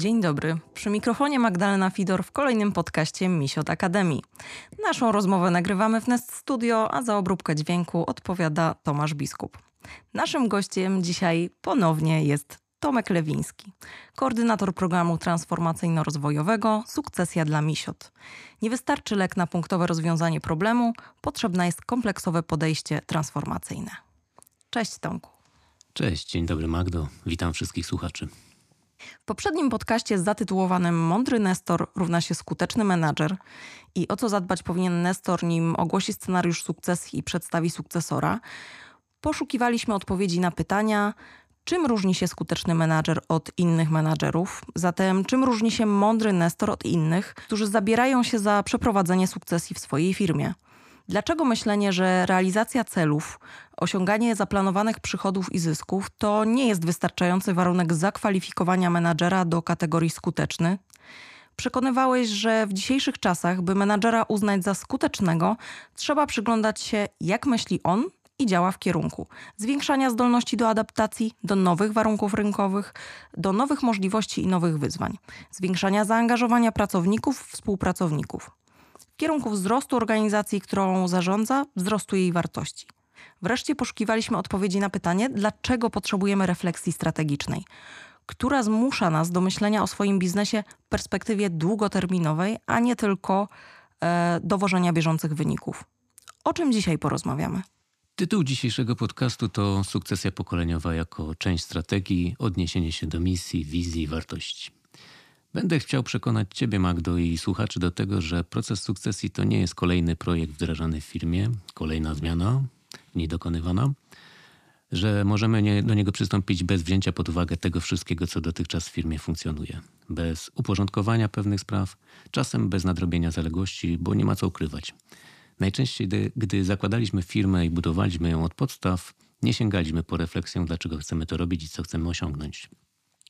Dzień dobry. Przy mikrofonie Magdalena Fidor w kolejnym podcaście Misiot Akademii. Naszą rozmowę nagrywamy w Nest Studio, a za obróbkę dźwięku odpowiada Tomasz Biskup. Naszym gościem dzisiaj ponownie jest Tomek Lewiński, koordynator programu transformacyjno-rozwojowego Sukcesja dla Misiot. Nie wystarczy lek na punktowe rozwiązanie problemu, potrzebne jest kompleksowe podejście transformacyjne. Cześć Tomku. Cześć, dzień dobry Magdo. Witam wszystkich słuchaczy. W poprzednim podcaście zatytułowanym Mądry Nestor równa się skuteczny menadżer. I o co zadbać powinien Nestor, nim ogłosi scenariusz sukcesji i przedstawi sukcesora, poszukiwaliśmy odpowiedzi na pytania, czym różni się skuteczny menadżer od innych menadżerów, zatem czym różni się mądry Nestor od innych, którzy zabierają się za przeprowadzenie sukcesji w swojej firmie. Dlaczego myślenie, że realizacja celów, osiąganie zaplanowanych przychodów i zysków to nie jest wystarczający warunek zakwalifikowania menadżera do kategorii skuteczny? Przekonywałeś, że w dzisiejszych czasach, by menadżera uznać za skutecznego, trzeba przyglądać się, jak myśli on i działa w kierunku zwiększania zdolności do adaptacji do nowych warunków rynkowych, do nowych możliwości i nowych wyzwań, zwiększania zaangażowania pracowników, współpracowników kierunku wzrostu organizacji, którą zarządza, wzrostu jej wartości. Wreszcie poszukiwaliśmy odpowiedzi na pytanie, dlaczego potrzebujemy refleksji strategicznej, która zmusza nas do myślenia o swoim biznesie w perspektywie długoterminowej, a nie tylko e, dowożenia bieżących wyników. O czym dzisiaj porozmawiamy? Tytuł dzisiejszego podcastu to Sukcesja pokoleniowa jako część strategii, odniesienie się do misji, wizji i wartości. Będę chciał przekonać Ciebie, Magdo, i słuchaczy do tego, że proces sukcesji to nie jest kolejny projekt wdrażany w firmie, kolejna zmiana niedokonywana, że możemy nie, do niego przystąpić bez wzięcia pod uwagę tego wszystkiego, co dotychczas w firmie funkcjonuje, bez uporządkowania pewnych spraw, czasem bez nadrobienia zaległości, bo nie ma co ukrywać. Najczęściej, gdy, gdy zakładaliśmy firmę i budowaliśmy ją od podstaw, nie sięgaliśmy po refleksję, dlaczego chcemy to robić i co chcemy osiągnąć.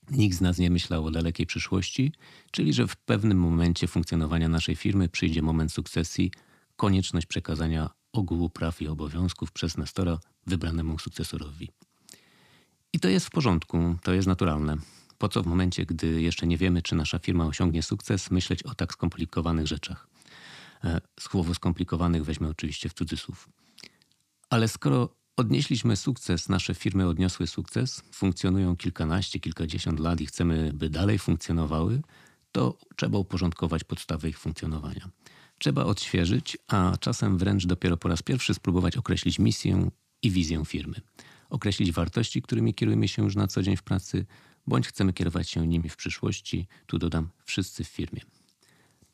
Nikt z nas nie myślał o dalekiej przyszłości, czyli że w pewnym momencie funkcjonowania naszej firmy przyjdzie moment sukcesji, konieczność przekazania ogółu praw i obowiązków przez Nestora wybranemu sukcesorowi. I to jest w porządku, to jest naturalne. Po co w momencie, gdy jeszcze nie wiemy, czy nasza firma osiągnie sukces, myśleć o tak skomplikowanych rzeczach? E, słowo skomplikowanych weźmy oczywiście w cudzysłów. Ale skoro Odnieśliśmy sukces, nasze firmy odniosły sukces, funkcjonują kilkanaście, kilkadziesiąt lat i chcemy, by dalej funkcjonowały, to trzeba uporządkować podstawy ich funkcjonowania. Trzeba odświeżyć, a czasem wręcz dopiero po raz pierwszy spróbować określić misję i wizję firmy. Określić wartości, którymi kierujemy się już na co dzień w pracy, bądź chcemy kierować się nimi w przyszłości, tu dodam wszyscy w firmie.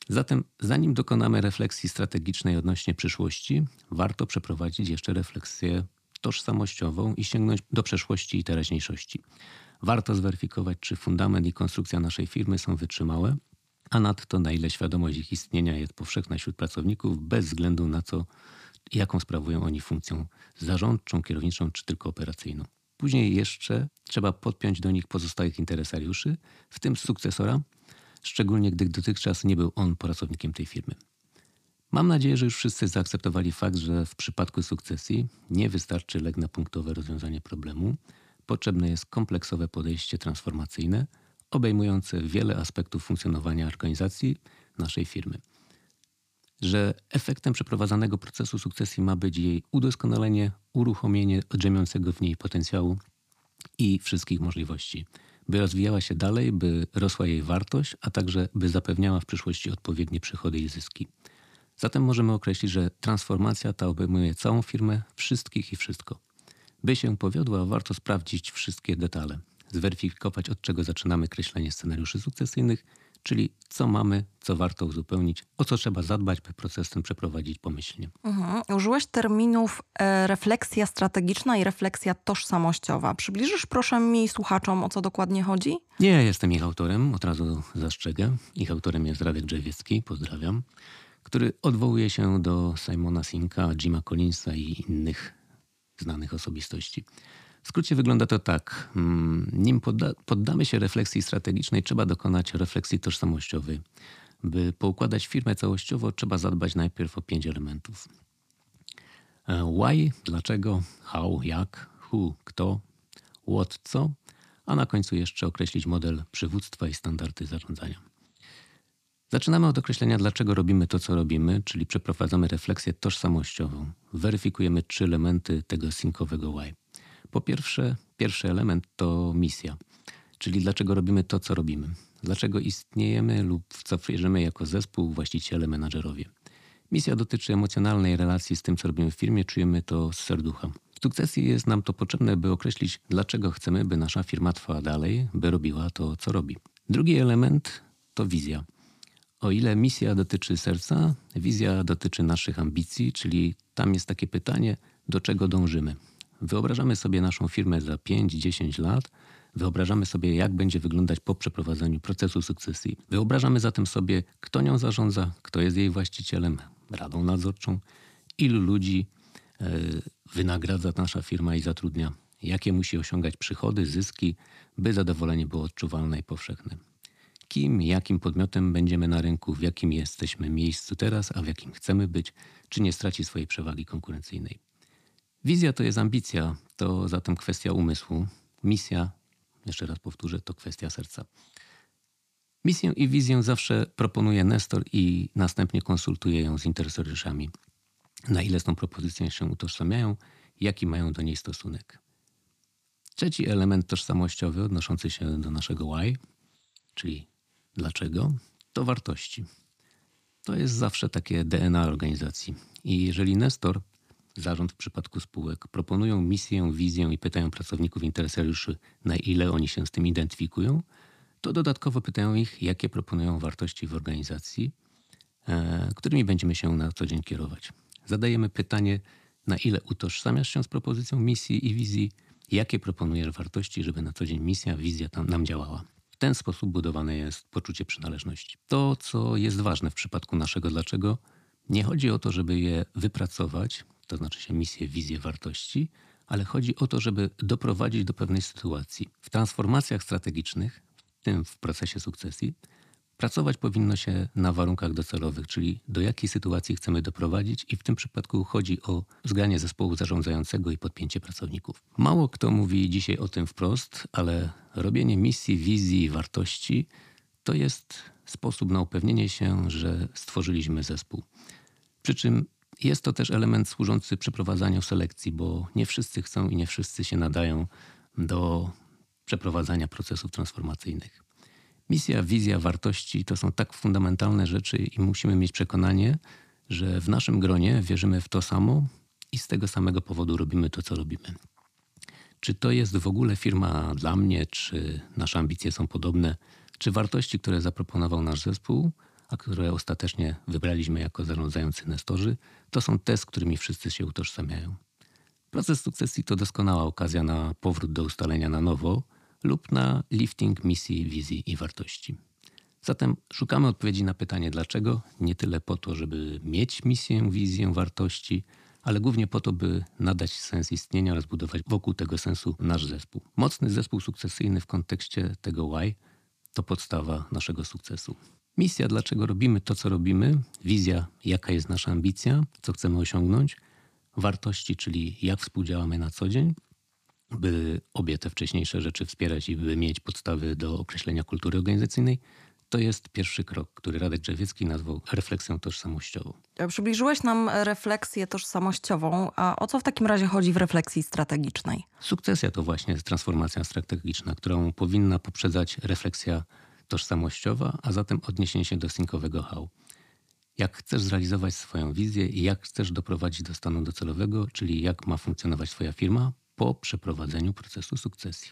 Zatem, zanim dokonamy refleksji strategicznej odnośnie przyszłości, warto przeprowadzić jeszcze refleksję tożsamościową i sięgnąć do przeszłości i teraźniejszości. Warto zweryfikować, czy fundament i konstrukcja naszej firmy są wytrzymałe, a nadto na ile świadomość ich istnienia jest powszechna wśród pracowników, bez względu na to, jaką sprawują oni funkcję zarządczą, kierowniczą czy tylko operacyjną. Później jeszcze trzeba podpiąć do nich pozostałych interesariuszy, w tym sukcesora, szczególnie gdy dotychczas nie był on pracownikiem tej firmy. Mam nadzieję, że już wszyscy zaakceptowali fakt, że w przypadku sukcesji nie wystarczy lek na punktowe rozwiązanie problemu. Potrzebne jest kompleksowe podejście transformacyjne, obejmujące wiele aspektów funkcjonowania organizacji naszej firmy. Że efektem przeprowadzanego procesu sukcesji ma być jej udoskonalenie, uruchomienie drzemiącego w niej potencjału i wszystkich możliwości, by rozwijała się dalej, by rosła jej wartość, a także by zapewniała w przyszłości odpowiednie przychody i zyski. Zatem możemy określić, że transformacja ta obejmuje całą firmę, wszystkich i wszystko. By się powiodła, warto sprawdzić wszystkie detale, zweryfikować od czego zaczynamy kreślenie scenariuszy sukcesyjnych, czyli co mamy, co warto uzupełnić, o co trzeba zadbać, by proces ten przeprowadzić pomyślnie. Mhm. Użyłeś terminów e, refleksja strategiczna i refleksja tożsamościowa. Przybliżysz proszę mi słuchaczom, o co dokładnie chodzi? Nie, jestem ich autorem, od razu zastrzegę. Ich autorem jest Radek Drzewiecki, pozdrawiam który odwołuje się do Simona Sinka, Jima Collinsa i innych znanych osobistości. W skrócie wygląda to tak. Mm, nim podda poddamy się refleksji strategicznej, trzeba dokonać refleksji tożsamościowej. By poukładać firmę całościowo, trzeba zadbać najpierw o pięć elementów. E, why, dlaczego, how, jak, who, kto, what, co, a na końcu jeszcze określić model przywództwa i standardy zarządzania. Zaczynamy od określenia, dlaczego robimy to, co robimy, czyli przeprowadzamy refleksję tożsamościową. Weryfikujemy trzy elementy tego synkowego why. Po pierwsze, pierwszy element to misja, czyli dlaczego robimy to, co robimy. Dlaczego istniejemy lub w co wierzymy jako zespół, właściciele, menadżerowie. Misja dotyczy emocjonalnej relacji z tym, co robimy w firmie, czujemy to z serducha. W sukcesji jest nam to potrzebne, by określić, dlaczego chcemy, by nasza firma trwała dalej, by robiła to, co robi. Drugi element to wizja. O ile misja dotyczy serca, wizja dotyczy naszych ambicji, czyli tam jest takie pytanie, do czego dążymy. Wyobrażamy sobie naszą firmę za 5-10 lat, wyobrażamy sobie, jak będzie wyglądać po przeprowadzeniu procesu sukcesji. Wyobrażamy zatem sobie, kto nią zarządza, kto jest jej właścicielem, radą nadzorczą, ilu ludzi e, wynagradza nasza firma i zatrudnia, jakie musi osiągać przychody, zyski, by zadowolenie było odczuwalne i powszechne. Kim, jakim podmiotem będziemy na rynku, w jakim jesteśmy miejscu teraz, a w jakim chcemy być, czy nie straci swojej przewagi konkurencyjnej. Wizja to jest ambicja, to zatem kwestia umysłu. Misja, jeszcze raz powtórzę, to kwestia serca. Misję i wizję zawsze proponuje Nestor i następnie konsultuje ją z interesariuszami. Na ile z tą propozycją się utożsamiają, jaki mają do niej stosunek. Trzeci element tożsamościowy odnoszący się do naszego why, czyli dlaczego, to wartości. To jest zawsze takie DNA organizacji. I jeżeli Nestor, zarząd w przypadku spółek, proponują misję, wizję i pytają pracowników interesariuszy, na ile oni się z tym identyfikują, to dodatkowo pytają ich, jakie proponują wartości w organizacji, e, którymi będziemy się na co dzień kierować. Zadajemy pytanie, na ile utożsamiasz się z propozycją misji i wizji, jakie proponujesz wartości, żeby na co dzień misja, wizja tam nam działała. W ten sposób budowane jest poczucie przynależności. To, co jest ważne w przypadku naszego dlaczego, nie chodzi o to, żeby je wypracować, to znaczy się misję, wizję, wartości, ale chodzi o to, żeby doprowadzić do pewnej sytuacji. W transformacjach strategicznych tym w procesie sukcesji, pracować powinno się na warunkach docelowych, czyli do jakiej sytuacji chcemy doprowadzić, i w tym przypadku chodzi o zgranie zespołu zarządzającego i podpięcie pracowników. Mało kto mówi dzisiaj o tym wprost, ale robienie misji, wizji i wartości to jest sposób na upewnienie się, że stworzyliśmy zespół. Przy czym jest to też element służący przeprowadzaniu selekcji, bo nie wszyscy chcą i nie wszyscy się nadają do przeprowadzania procesów transformacyjnych. Misja, wizja, wartości to są tak fundamentalne rzeczy i musimy mieć przekonanie, że w naszym gronie wierzymy w to samo i z tego samego powodu robimy to, co robimy. Czy to jest w ogóle firma dla mnie, czy nasze ambicje są podobne, czy wartości, które zaproponował nasz zespół, a które ostatecznie wybraliśmy jako zarządzający nestorzy, to są te, z którymi wszyscy się utożsamiają. Proces sukcesji to doskonała okazja na powrót do ustalenia na nowo lub na lifting misji, wizji i wartości. Zatem szukamy odpowiedzi na pytanie dlaczego, nie tyle po to, żeby mieć misję, wizję, wartości, ale głównie po to, by nadać sens istnienia oraz budować wokół tego sensu nasz zespół. Mocny zespół sukcesyjny w kontekście tego why to podstawa naszego sukcesu. Misja, dlaczego robimy to, co robimy, wizja, jaka jest nasza ambicja, co chcemy osiągnąć, wartości, czyli jak współdziałamy na co dzień by obie te wcześniejsze rzeczy wspierać i by mieć podstawy do określenia kultury organizacyjnej, to jest pierwszy krok, który Radek Drzewiecki nazwał refleksją tożsamościową. Przybliżyłeś nam refleksję tożsamościową, a o co w takim razie chodzi w refleksji strategicznej? Sukcesja to właśnie jest transformacja strategiczna, którą powinna poprzedzać refleksja tożsamościowa, a zatem odniesienie się do synkowego how. Jak chcesz zrealizować swoją wizję i jak chcesz doprowadzić do stanu docelowego, czyli jak ma funkcjonować Twoja firma, po przeprowadzeniu procesu sukcesji.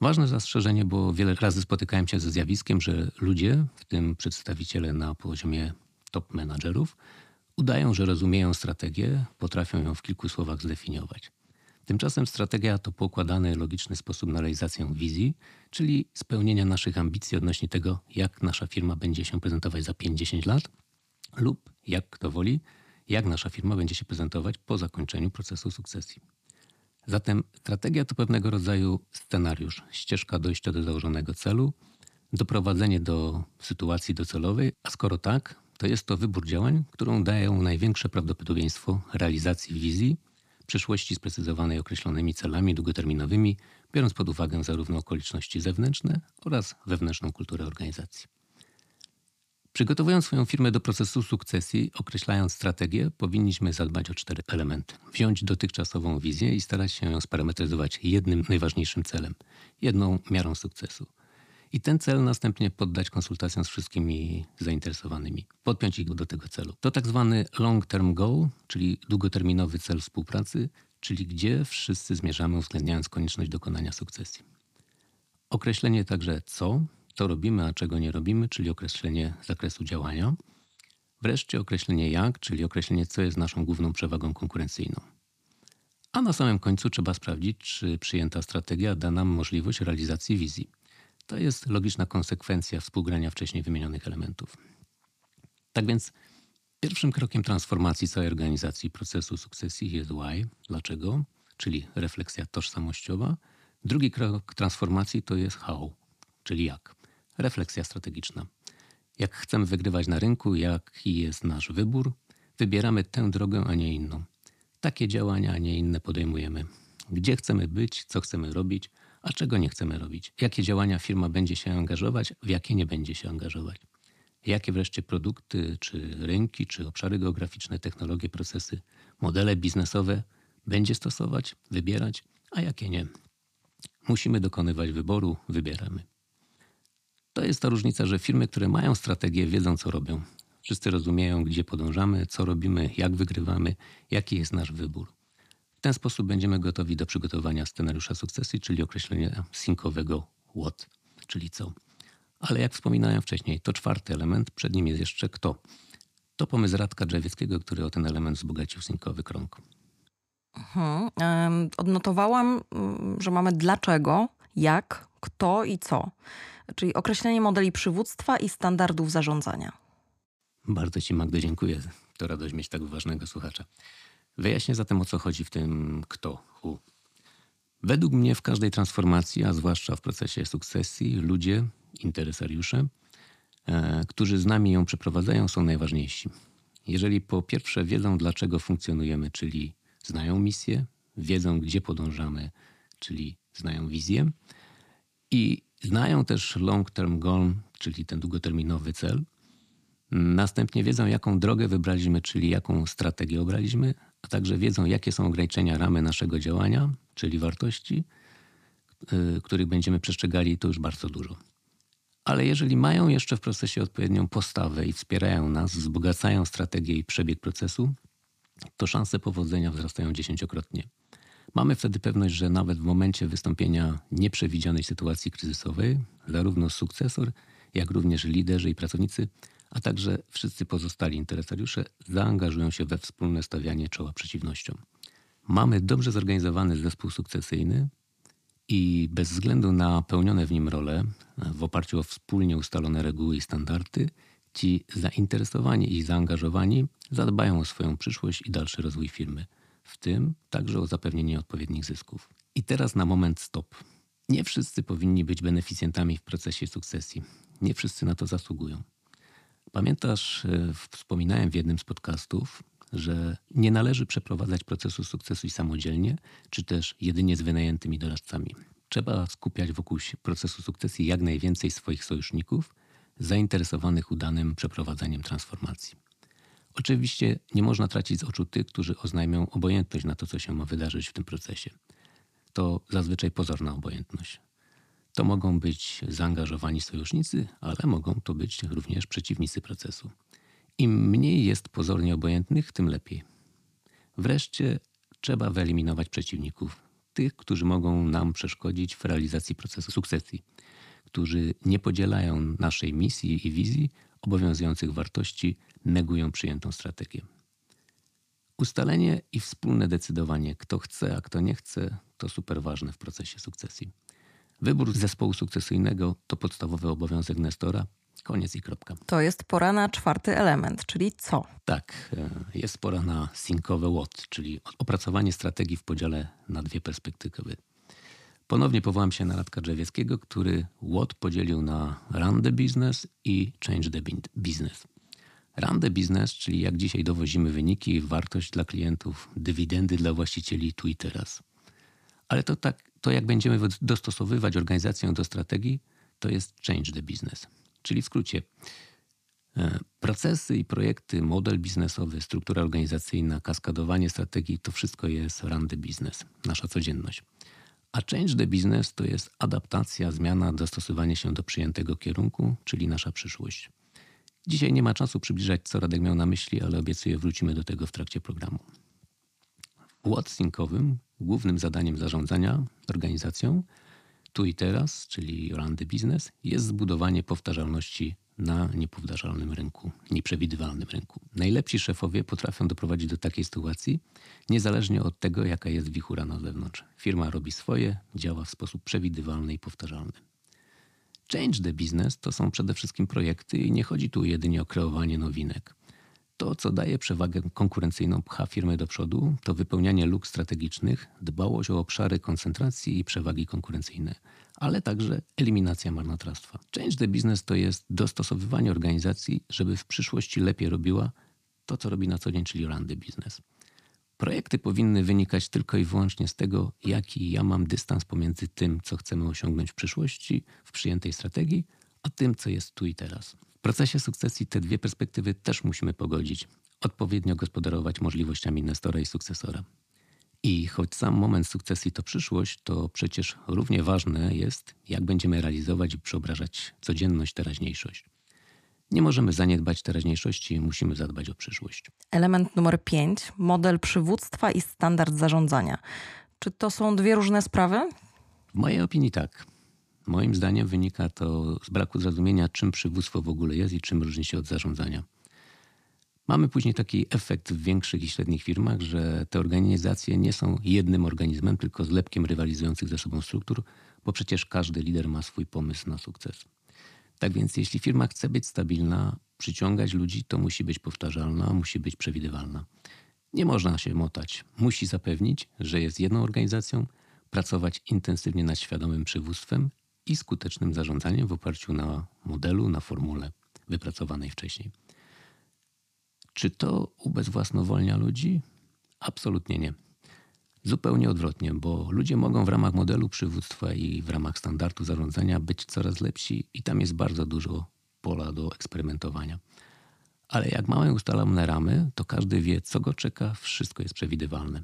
Ważne zastrzeżenie, bo wiele razy spotykałem się ze zjawiskiem, że ludzie, w tym przedstawiciele na poziomie top menadżerów, udają, że rozumieją strategię, potrafią ją w kilku słowach zdefiniować. Tymczasem strategia to poukładany, logiczny sposób na realizację wizji, czyli spełnienia naszych ambicji odnośnie tego, jak nasza firma będzie się prezentować za 50 lat lub, jak kto woli, jak nasza firma będzie się prezentować po zakończeniu procesu sukcesji. Zatem strategia to pewnego rodzaju scenariusz, ścieżka dojścia do założonego celu, doprowadzenie do sytuacji docelowej, a skoro tak, to jest to wybór działań, którą dają największe prawdopodobieństwo realizacji wizji, przyszłości sprecyzowanej określonymi celami długoterminowymi, biorąc pod uwagę zarówno okoliczności zewnętrzne oraz wewnętrzną kulturę organizacji. Przygotowując swoją firmę do procesu sukcesji, określając strategię, powinniśmy zadbać o cztery elementy. Wziąć dotychczasową wizję i starać się ją sparametryzować jednym najważniejszym celem, jedną miarą sukcesu. I ten cel następnie poddać konsultacjom z wszystkimi zainteresowanymi, podpiąć ich do tego celu. To tak zwany long term goal, czyli długoterminowy cel współpracy, czyli gdzie wszyscy zmierzamy, uwzględniając konieczność dokonania sukcesji. Określenie także co, co robimy, a czego nie robimy, czyli określenie zakresu działania. Wreszcie określenie jak, czyli określenie, co jest naszą główną przewagą konkurencyjną. A na samym końcu trzeba sprawdzić, czy przyjęta strategia da nam możliwość realizacji wizji. To jest logiczna konsekwencja współgrania wcześniej wymienionych elementów. Tak więc pierwszym krokiem transformacji całej organizacji procesu sukcesji jest why, dlaczego, czyli refleksja tożsamościowa. Drugi krok transformacji to jest how, czyli jak refleksja strategiczna. Jak chcemy wygrywać na rynku, jaki jest nasz wybór, wybieramy tę drogę, a nie inną. Takie działania, a nie inne podejmujemy. Gdzie chcemy być, co chcemy robić, a czego nie chcemy robić. Jakie działania firma będzie się angażować, w jakie nie będzie się angażować. Jakie wreszcie produkty, czy rynki, czy obszary geograficzne, technologie, procesy, modele biznesowe będzie stosować, wybierać, a jakie nie. Musimy dokonywać wyboru, wybieramy. To jest ta różnica, że firmy, które mają strategię, wiedzą, co robią. Wszyscy rozumieją, gdzie podążamy, co robimy, jak wygrywamy, jaki jest nasz wybór. W ten sposób będziemy gotowi do przygotowania scenariusza sukcesji, czyli określenia synkowego what, czyli co. Ale jak wspominałem wcześniej, to czwarty element, przed nim jest jeszcze kto. To pomysł Radka Drzewieckiego, który o ten element wzbogacił synkowy krąg. Mhm. Odnotowałam, mm, że mamy dlaczego, jak, kto i co czyli określenie modeli przywództwa i standardów zarządzania. Bardzo Ci, Magdo, dziękuję. To radość mieć tak ważnego słuchacza. Wyjaśnię zatem, o co chodzi w tym kto, who. Według mnie w każdej transformacji, a zwłaszcza w procesie sukcesji, ludzie, interesariusze, e, którzy z nami ją przeprowadzają, są najważniejsi. Jeżeli po pierwsze wiedzą, dlaczego funkcjonujemy, czyli znają misję, wiedzą, gdzie podążamy, czyli znają wizję, i Znają też long term goal, czyli ten długoterminowy cel. Następnie wiedzą, jaką drogę wybraliśmy, czyli jaką strategię obraliśmy, a także wiedzą, jakie są ograniczenia ramy naszego działania, czyli wartości, yy, których będziemy przestrzegali, to już bardzo dużo. Ale jeżeli mają jeszcze w procesie odpowiednią postawę i wspierają nas, wzbogacają strategię i przebieg procesu, to szanse powodzenia wzrastają dziesięciokrotnie. Mamy wtedy pewność, że nawet w momencie wystąpienia nieprzewidzianej sytuacji kryzysowej, zarówno sukcesor, jak również liderzy i pracownicy, a także wszyscy pozostali interesariusze zaangażują się we wspólne stawianie czoła przeciwnościom. Mamy dobrze zorganizowany zespół sukcesyjny i bez względu na pełnione w nim role, w oparciu o wspólnie ustalone reguły i standardy, ci zainteresowani i zaangażowani zadbają o swoją przyszłość i dalszy rozwój firmy w tym także o zapewnienie odpowiednich zysków. I teraz na moment stop. Nie wszyscy powinni być beneficjentami w procesie sukcesji. Nie wszyscy na to zasługują. Pamiętasz, e, wspominałem w jednym z podcastów, że nie należy przeprowadzać procesu sukcesu samodzielnie, czy też jedynie z wynajętymi doradcami. Trzeba skupiać wokół procesu sukcesji jak najwięcej swoich sojuszników zainteresowanych udanym przeprowadzaniem transformacji. Oczywiście nie można tracić z oczu tych, którzy oznajmią obojętność na to, co się ma wydarzyć w tym procesie. To zazwyczaj pozorna obojętność. To mogą być zaangażowani sojusznicy, ale mogą to być również przeciwnicy procesu. Im mniej jest pozornie obojętnych, tym lepiej. Wreszcie trzeba wyeliminować przeciwników, tych, którzy mogą nam przeszkodzić w realizacji procesu sukcesji, którzy nie podzielają naszej misji i wizji, obowiązujących wartości, negują przyjętą strategię. Ustalenie i wspólne decydowanie, kto chce, a kto nie chce, to super ważne w procesie sukcesji. Wybór zespołu sukcesyjnego to podstawowy obowiązek Nestora. Koniec i kropka. To jest pora na czwarty element, czyli co? Tak, e, jest pora na synkowe what, czyli opracowanie strategii w podziale na dwie perspektywy. Ponownie powołam się na Radka Drzewieckiego, który what podzielił na run the business i change the business. Run the business, czyli jak dzisiaj dowozimy wyniki, wartość dla klientów, dywidendy dla właścicieli tu i teraz. Ale to tak to, jak będziemy dostosowywać organizację do strategii, to jest change the business. Czyli w skrócie, e, procesy i projekty, model biznesowy, struktura organizacyjna, kaskadowanie strategii to wszystko jest run the business, nasza codzienność. A change the business to jest adaptacja, zmiana, dostosowanie się do przyjętego kierunku, czyli nasza przyszłość. Dzisiaj nie ma czasu przybliżać, co Radek miał na myśli, ale obiecuję, wrócimy do tego w trakcie programu. W Watsynkowym głównym zadaniem zarządzania organizacją tu i teraz, czyli the business, jest zbudowanie powtarzalności na niepowtarzalnym rynku, nieprzewidywalnym rynku. Najlepsi szefowie potrafią doprowadzić do takiej sytuacji, niezależnie od tego, jaka jest wichura na zewnątrz. Firma robi swoje, działa w sposób przewidywalny i powtarzalny. Change the business to są przede wszystkim projekty i nie chodzi tu jedynie o kreowanie nowinek. To, co daje przewagę konkurencyjną, pcha firmy do przodu, to wypełnianie luk strategicznych, dbałość o obszary koncentracji i przewagi konkurencyjne, ale także eliminacja marnotrawstwa. Change the business to jest dostosowywanie organizacji, żeby w przyszłości lepiej robiła to, co robi na co dzień, czyli run business. Projekty powinny wynikać tylko i wyłącznie z tego, jaki ja mam dystans pomiędzy tym, co chcemy osiągnąć w przyszłości, w przyjętej strategii, a tym, co jest tu i teraz. W procesie sukcesji te dwie perspektywy też musimy pogodzić, odpowiednio gospodarować możliwościami inwestora i sukcesora. I choć sam moment sukcesji to przyszłość, to przecież równie ważne jest, jak będziemy realizować i przeobrażać codzienność, teraźniejszość. Nie możemy zaniedbać teraźniejszości, musimy zadbać o przyszłość. Element numer 5 model przywództwa i standard zarządzania. Czy to są dwie różne sprawy? W mojej opinii tak. Moim zdaniem wynika to z braku zrozumienia, czym przywództwo w ogóle jest i czym różni się od zarządzania. Mamy później taki efekt w większych i średnich firmach, że te organizacje nie są jednym organizmem, tylko zlepkiem rywalizujących ze sobą struktur, bo przecież każdy lider ma swój pomysł na sukces. Tak więc, jeśli firma chce być stabilna, przyciągać ludzi, to musi być powtarzalna, musi być przewidywalna. Nie można się motać. Musi zapewnić, że jest jedną organizacją, pracować intensywnie nad świadomym przywództwem i skutecznym zarządzaniem w oparciu na modelu, na formule wypracowanej wcześniej. Czy to ubezwłasnowolnia ludzi? Absolutnie nie. Zupełnie odwrotnie, bo ludzie mogą w ramach modelu przywództwa i w ramach standardu zarządzania być coraz lepsi i tam jest bardzo dużo pola do eksperymentowania. Ale jak mamy ustalone ramy, to każdy wie, co go czeka, wszystko jest przewidywalne.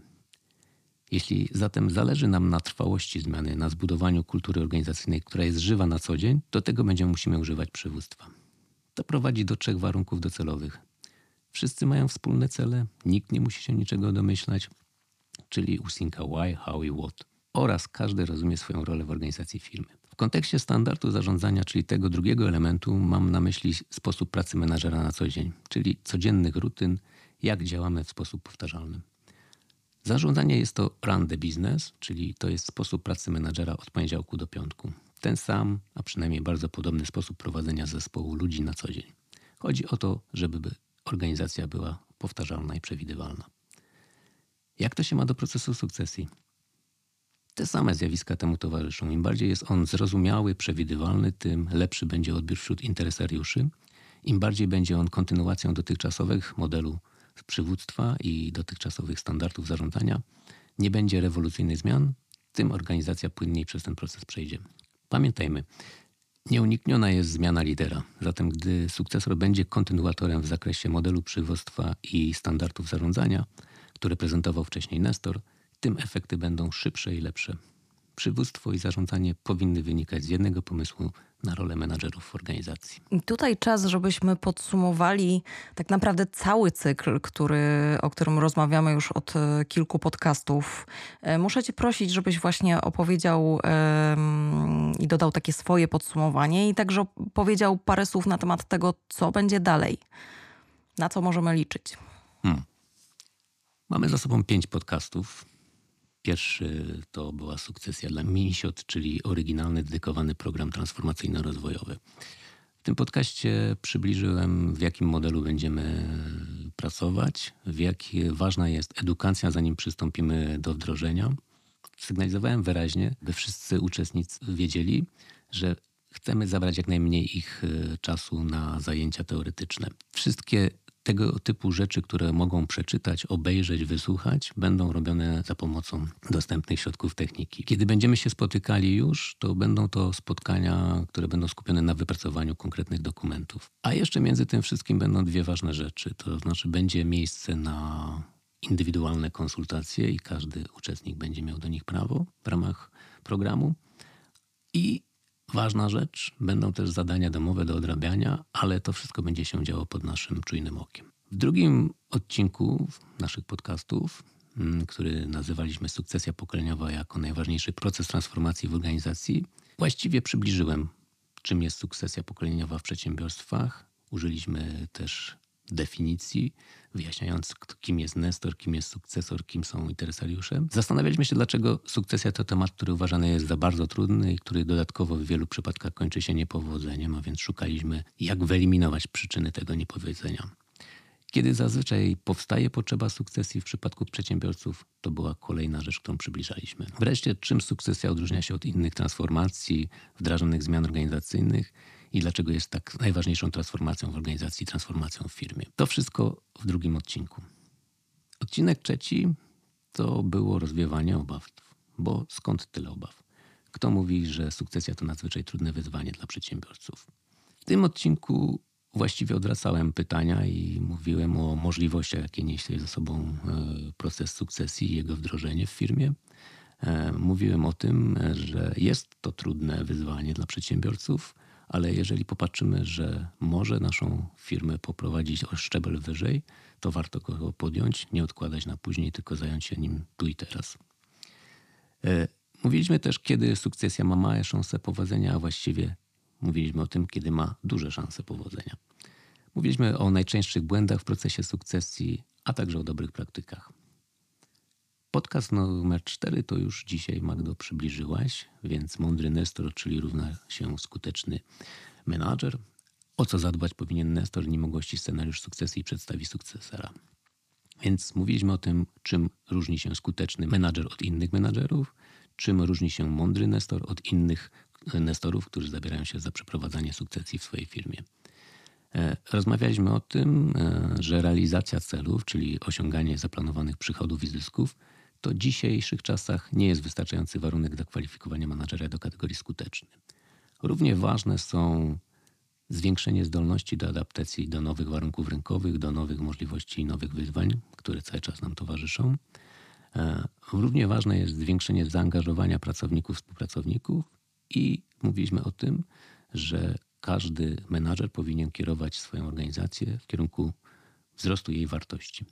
Jeśli zatem zależy nam na trwałości zmiany, na zbudowaniu kultury organizacyjnej, która jest żywa na co dzień, do tego będziemy musimy używać przywództwa. To prowadzi do trzech warunków docelowych. Wszyscy mają wspólne cele, nikt nie musi się niczego domyślać, czyli usinka why, how i what. Oraz każdy rozumie swoją rolę w organizacji firmy. W kontekście standardu zarządzania, czyli tego drugiego elementu, mam na myśli sposób pracy menadżera na co dzień, czyli codziennych rutyn, jak działamy w sposób powtarzalny. Zarządzanie jest to run the business, czyli to jest sposób pracy menadżera od poniedziałku do piątku. Ten sam, a przynajmniej bardzo podobny sposób prowadzenia zespołu ludzi na co dzień. Chodzi o to, żeby organizacja była powtarzalna i przewidywalna. Jak to się ma do procesu sukcesji? Te same zjawiska temu towarzyszą. Im bardziej jest on zrozumiały, przewidywalny, tym lepszy będzie odbiór wśród interesariuszy. Im bardziej będzie on kontynuacją dotychczasowych modelu przywództwa i dotychczasowych standardów zarządzania, nie będzie rewolucyjnych zmian, tym organizacja płynniej przez ten proces przejdzie. Pamiętajmy, nieunikniona jest zmiana lidera. Zatem, gdy sukcesor będzie kontynuatorem w zakresie modelu przywództwa i standardów zarządzania, które prezentował wcześniej Nestor, tym efekty będą szybsze i lepsze. Przywództwo i zarządzanie powinny wynikać z jednego pomysłu na rolę menadżerów w organizacji. Tutaj czas, żebyśmy podsumowali tak naprawdę cały cykl, który, o którym rozmawiamy już od e, kilku podcastów. E, muszę Cię prosić, żebyś właśnie opowiedział um, i dodał takie swoje podsumowanie i także powiedział parę słów na temat tego, co będzie dalej. Na co możemy liczyć. Hmm. Mamy za sobą pięć podcastów. Pierwszy to była sukcesja dla Minisiot, czyli oryginalny, dedykowany program transformacyjno-rozwojowy. W tym podcaście przybliżyłem, w jakim modelu będziemy pracować, w jak ważna jest edukacja, zanim przystąpimy do wdrożenia. Sygnalizowałem wyraźnie, by wszyscy uczestnicy wiedzieli, że chcemy zabrać jak najmniej ich e, czasu na zajęcia teoretyczne. Wszystkie tego typu rzeczy, które mogą przeczytać, obejrzeć, wysłuchać, będą robione za pomocą dostępnych środków techniki. Kiedy będziemy się spotykali już, to będą to spotkania, które będą skupione na wypracowaniu konkretnych dokumentów. A jeszcze między tym wszystkim będą dwie ważne rzeczy. To znaczy będzie miejsce na indywidualne konsultacje i każdy uczestnik będzie miał do nich prawo w ramach programu. I ważna rzecz, będą też zadania domowe do odrabiania, ale to wszystko będzie się działo pod naszym czujnym okiem. W drugim odcinku naszych podcastów, mm, który nazywaliśmy Sukcesja Pokoleniowa jako najważniejszy proces transformacji w organizacji, właściwie przybliżyłem, czym jest sukcesja pokoleniowa w przedsiębiorstwach. Użyliśmy też definicji, wyjaśniając, kim jest Nestor, kim jest sukcesor, kim są interesariusze. Zastanawialiśmy się, dlaczego sukcesja to temat, który uważany jest za bardzo trudny i który dodatkowo w wielu przypadkach kończy się niepowodzeniem, a więc szukaliśmy, jak wyeliminować przyczyny tego niepowodzenia. Kiedy zazwyczaj powstaje potrzeba sukcesji w przypadku przedsiębiorców, to była kolejna rzecz, którą przybliżaliśmy. Wreszcie, czym sukcesja odróżnia się od innych transformacji, wdrażanych zmian organizacyjnych i dlaczego jest tak najważniejszą transformacją w organizacji, transformacją w firmie. To wszystko w drugim odcinku. Odcinek trzeci to było rozwiewanie obaw. Bo skąd tyle obaw? Kto mówi, że sukcesja to nadzwyczaj trudne wyzwanie dla przedsiębiorców? W tym odcinku właściwie odwracałem pytania i mówiłem o możliwościach, jakie niesie ze sobą e, proces sukcesji i jego wdrożenie w firmie. E, mówiłem o tym, że jest to trudne wyzwanie dla przedsiębiorców, ale jeżeli popatrzymy, że może naszą firmę poprowadzić o szczebel wyżej, to warto go podjąć, nie odkładać na później, tylko zająć się nim tu i teraz. E, mówiliśmy też, kiedy sukcesja ma małe szanse powodzenia, a właściwie mówiliśmy o tym, kiedy ma duże szanse powodzenia. Mówiliśmy o najczęstszych błędach w procesie sukcesji, a także o dobrych praktykach. Podcast numer 4 to już dzisiaj, Magdo, przybliżyłaś, więc mądry Nestor, czyli równa się skuteczny menadżer. O co zadbać powinien Nestor, nim ogłosi scenariusz sukcesji i przedstawi sukcesera. Więc mówiliśmy o tym, czym różni się skuteczny menadżer od innych menadżerów, czym różni się mądry Nestor od innych Nestorów, którzy zabierają się za przeprowadzanie sukcesji w swojej firmie. E, rozmawialiśmy o tym, e, że realizacja celów, czyli osiąganie zaplanowanych przychodów i zysków, to w dzisiejszych czasach nie jest wystarczający warunek do kwalifikowania menadżera do kategorii skuteczny. Równie ważne są zwiększenie zdolności do adaptacji do nowych warunków rynkowych, do nowych możliwości i nowych wyzwań, które cały czas nam towarzyszą. E, równie ważne jest zwiększenie zaangażowania pracowników, współpracowników i mówiliśmy o tym, że każdy menadżer powinien kierować swoją organizację w kierunku wzrostu jej wartości.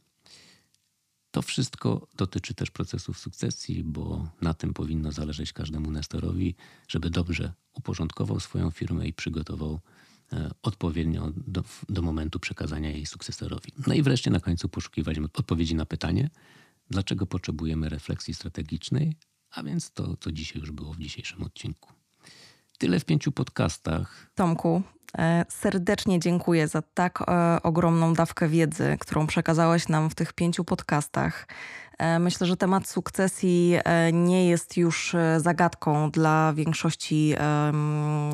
To wszystko dotyczy też procesów sukcesji, bo na tym powinno zależeć każdemu nestorowi, żeby dobrze uporządkował swoją firmę i przygotował e, odpowiednio do, do, momentu przekazania jej sukcesorowi. No i wreszcie na końcu poszukiwaliśmy odpowiedzi na pytanie, dlaczego potrzebujemy refleksji strategicznej, a więc to, co dzisiaj już było w dzisiejszym odcinku. Tyle w pięciu podcastach. Tomku, serdecznie dziękuję za tak e, ogromną dawkę wiedzy, którą przekazałeś nam w tych pięciu podcastach. E, myślę, że temat sukcesji nie jest już zagadką dla większości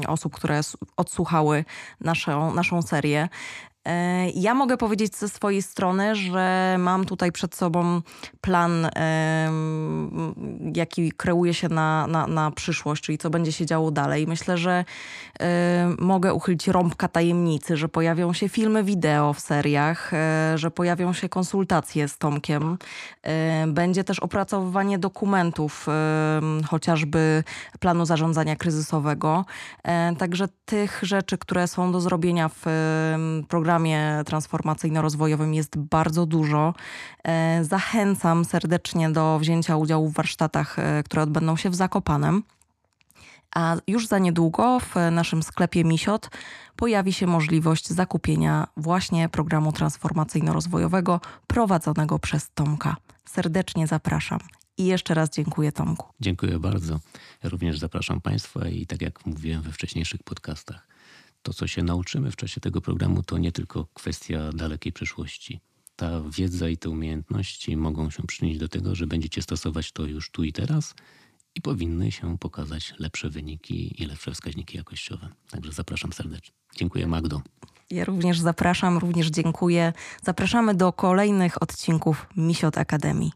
osób, które odsłuchały naszą, naszą serię. E, ja mogę powiedzieć ze swojej strony, że mam tutaj przed sobą plan, jaki kreuje się na, na, na przyszłość, czyli co będzie się działo dalej. Myślę, że mogę uchylić rąbka tajemnicy, że pojawią się filmy wideo w seriach, e, że pojawią się konsultacje z Tomkiem. E, będzie też opracowywanie dokumentów, chociażby planu zarządzania kryzysowego. Także tych rzeczy, które są do zrobienia w programie, programie transformacyjno-rozwojowym jest bardzo dużo. E, zachęcam serdecznie do wzięcia udziału w warsztatach, e, które odbędą się w Zakopanem. A już za niedługo w naszym sklepie Misiot pojawi się możliwość zakupienia właśnie programu transformacyjno-rozwojowego prowadzonego przez Tomka. Serdecznie zapraszam. I jeszcze raz dziękuję Tomku. Dziękuję bardzo. Ja również zapraszam Państwa i tak jak mówiłem we wcześniejszych podcastach, to, co się nauczymy w czasie tego programu, to nie tylko kwestia dalekiej przyszłości. Ta wiedza i te umiejętności mogą się przyczynić do tego, że będziecie stosować to już tu i teraz i powinny się pokazać lepsze wyniki i lepsze wskaźniki jakościowe. Także zapraszam serdecznie. Dziękuję, Magdo. Ja również zapraszam, również dziękuję. Zapraszamy do kolejnych odcinków Misiot Akademii.